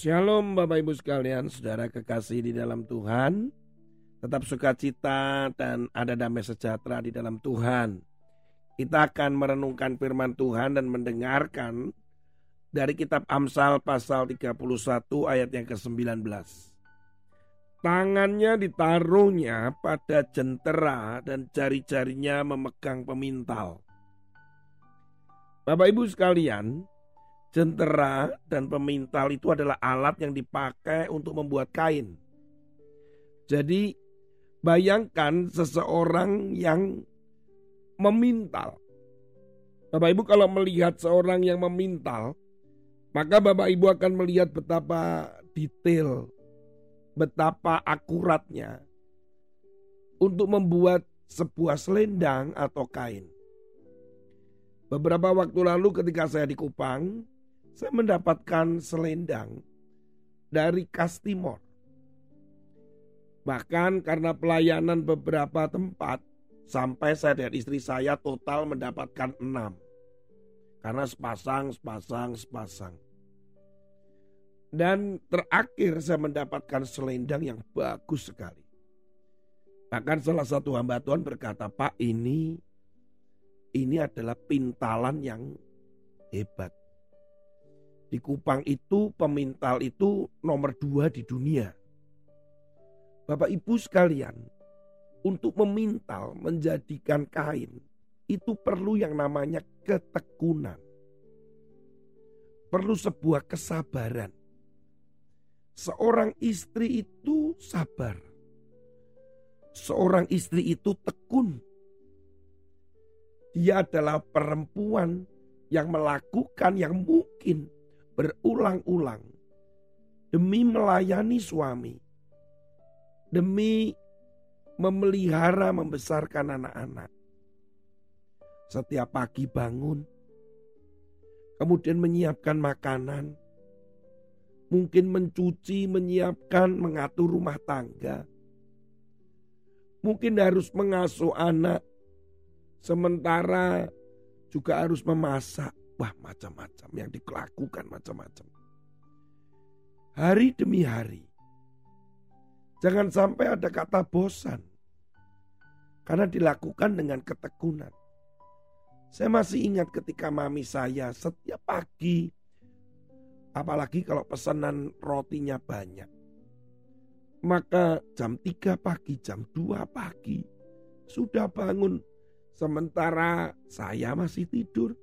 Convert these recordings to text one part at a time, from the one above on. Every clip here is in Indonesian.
Shalom Bapak Ibu sekalian, saudara kekasih di dalam Tuhan. Tetap sukacita dan ada damai sejahtera di dalam Tuhan. Kita akan merenungkan firman Tuhan dan mendengarkan dari kitab Amsal pasal 31 ayat yang ke-19. Tangannya ditaruhnya pada jentera dan jari-jarinya memegang pemintal. Bapak Ibu sekalian, Jentera dan pemintal itu adalah alat yang dipakai untuk membuat kain. Jadi bayangkan seseorang yang memintal. Bapak Ibu kalau melihat seorang yang memintal, maka Bapak Ibu akan melihat betapa detail, betapa akuratnya untuk membuat sebuah selendang atau kain. Beberapa waktu lalu ketika saya di Kupang, saya mendapatkan selendang dari Kastimor. Bahkan karena pelayanan beberapa tempat, sampai saya dan istri saya total mendapatkan enam. Karena sepasang, sepasang, sepasang. Dan terakhir saya mendapatkan selendang yang bagus sekali. Bahkan salah satu hamba Tuhan berkata, Pak ini ini adalah pintalan yang hebat. Di Kupang itu pemintal itu nomor dua di dunia. Bapak Ibu sekalian, untuk memintal menjadikan kain itu perlu yang namanya ketekunan. Perlu sebuah kesabaran. Seorang istri itu sabar. Seorang istri itu tekun. Dia adalah perempuan yang melakukan yang mungkin berulang-ulang demi melayani suami, demi memelihara membesarkan anak-anak. Setiap pagi bangun, kemudian menyiapkan makanan, mungkin mencuci, menyiapkan, mengatur rumah tangga. Mungkin harus mengasuh anak, sementara juga harus memasak. Wah macam-macam yang dilakukan macam-macam. Hari demi hari. Jangan sampai ada kata bosan. Karena dilakukan dengan ketekunan. Saya masih ingat ketika mami saya setiap pagi. Apalagi kalau pesanan rotinya banyak. Maka jam 3 pagi, jam 2 pagi. Sudah bangun. Sementara saya masih tidur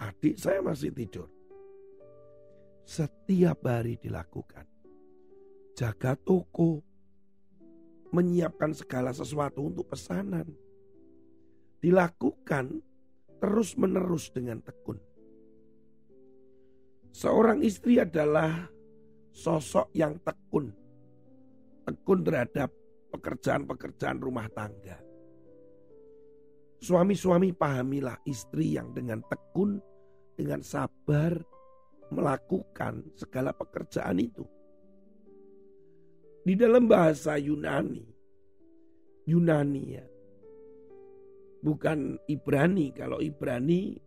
Adik saya masih tidur. Setiap hari dilakukan. Jaga toko. Menyiapkan segala sesuatu untuk pesanan. Dilakukan terus menerus dengan tekun. Seorang istri adalah sosok yang tekun. Tekun terhadap pekerjaan-pekerjaan rumah tangga. Suami-suami pahamilah istri yang dengan tekun dengan sabar melakukan segala pekerjaan itu. Di dalam bahasa Yunani, Yunani ya, bukan Ibrani. Kalau Ibrani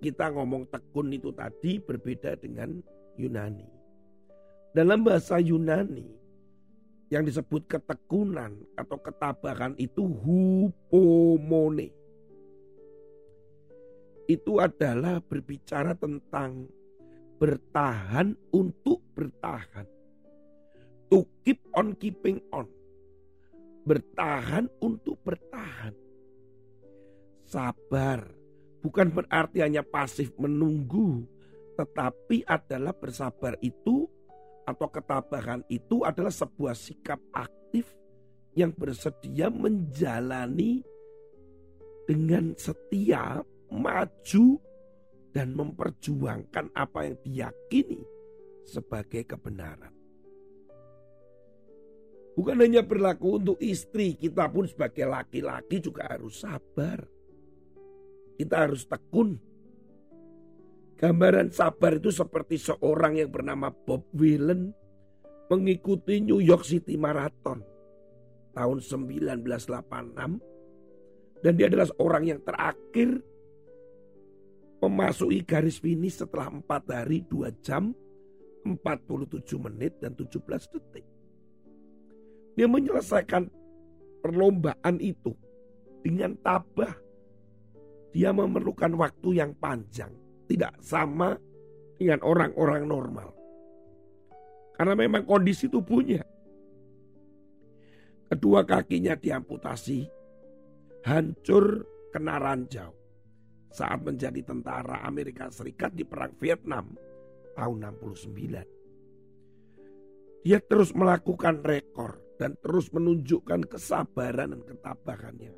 kita ngomong tekun itu tadi berbeda dengan Yunani. Dalam bahasa Yunani yang disebut ketekunan atau ketabahan itu hupomone itu adalah berbicara tentang bertahan untuk bertahan. To keep on keeping on. Bertahan untuk bertahan. Sabar bukan berarti hanya pasif menunggu, tetapi adalah bersabar itu atau ketabahan itu adalah sebuah sikap aktif yang bersedia menjalani dengan setia maju dan memperjuangkan apa yang diyakini sebagai kebenaran. Bukan hanya berlaku untuk istri, kita pun sebagai laki-laki juga harus sabar. Kita harus tekun. Gambaran sabar itu seperti seorang yang bernama Bob Willen mengikuti New York City Marathon tahun 1986 dan dia adalah orang yang terakhir memasuki garis finish setelah 4 hari 2 jam 47 menit dan 17 detik. Dia menyelesaikan perlombaan itu dengan tabah. Dia memerlukan waktu yang panjang, tidak sama dengan orang-orang normal. Karena memang kondisi tubuhnya. Kedua kakinya diamputasi, hancur kena ranjau saat menjadi tentara Amerika Serikat di Perang Vietnam tahun 69. Dia terus melakukan rekor dan terus menunjukkan kesabaran dan ketabahannya.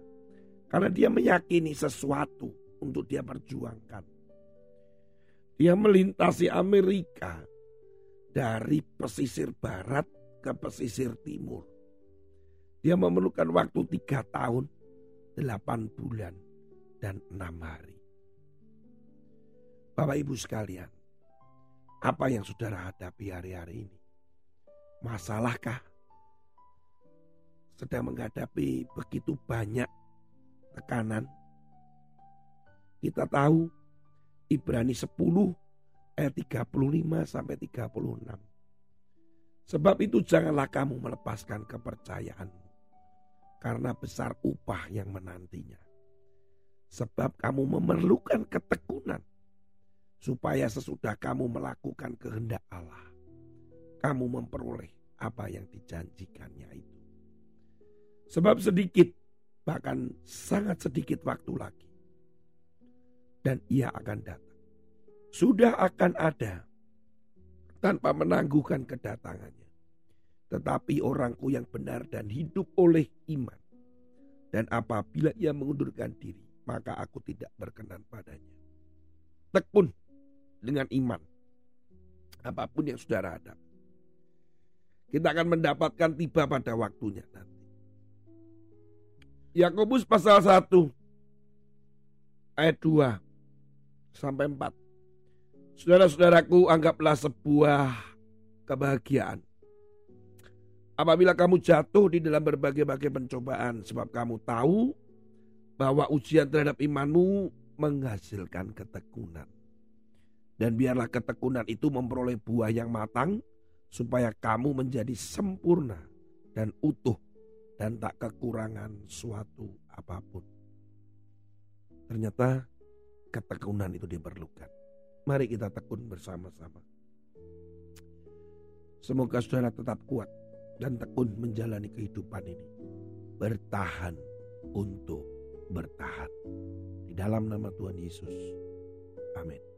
Karena dia meyakini sesuatu untuk dia perjuangkan. Dia melintasi Amerika dari pesisir barat ke pesisir timur. Dia memerlukan waktu tiga tahun, delapan bulan, dan enam hari. Bapak ibu sekalian, apa yang saudara hadapi hari-hari ini? Masalahkah? Sedang menghadapi begitu banyak tekanan. Kita tahu Ibrani 10 ayat 35 sampai 36. Sebab itu janganlah kamu melepaskan kepercayaanmu karena besar upah yang menantinya. Sebab kamu memerlukan ketekunan supaya sesudah kamu melakukan kehendak Allah, kamu memperoleh apa yang dijanjikannya itu. Sebab sedikit, bahkan sangat sedikit waktu lagi, dan ia akan datang. Sudah akan ada tanpa menangguhkan kedatangannya. Tetapi orangku yang benar dan hidup oleh iman. Dan apabila ia mengundurkan diri, maka aku tidak berkenan padanya. Tekun dengan iman. Apa pun yang saudara ada. Kita akan mendapatkan tiba pada waktunya nanti. Yakobus pasal 1 ayat 2 sampai 4. Saudara-saudaraku anggaplah sebuah kebahagiaan. Apabila kamu jatuh di dalam berbagai-bagai pencobaan sebab kamu tahu bahwa ujian terhadap imanmu menghasilkan ketekunan. Dan biarlah ketekunan itu memperoleh buah yang matang supaya kamu menjadi sempurna dan utuh dan tak kekurangan suatu apa pun. Ternyata ketekunan itu diperlukan. Mari kita tekun bersama-sama. Semoga saudara tetap kuat dan tekun menjalani kehidupan ini. Bertahan untuk bertahan. Di dalam nama Tuhan Yesus. Amin.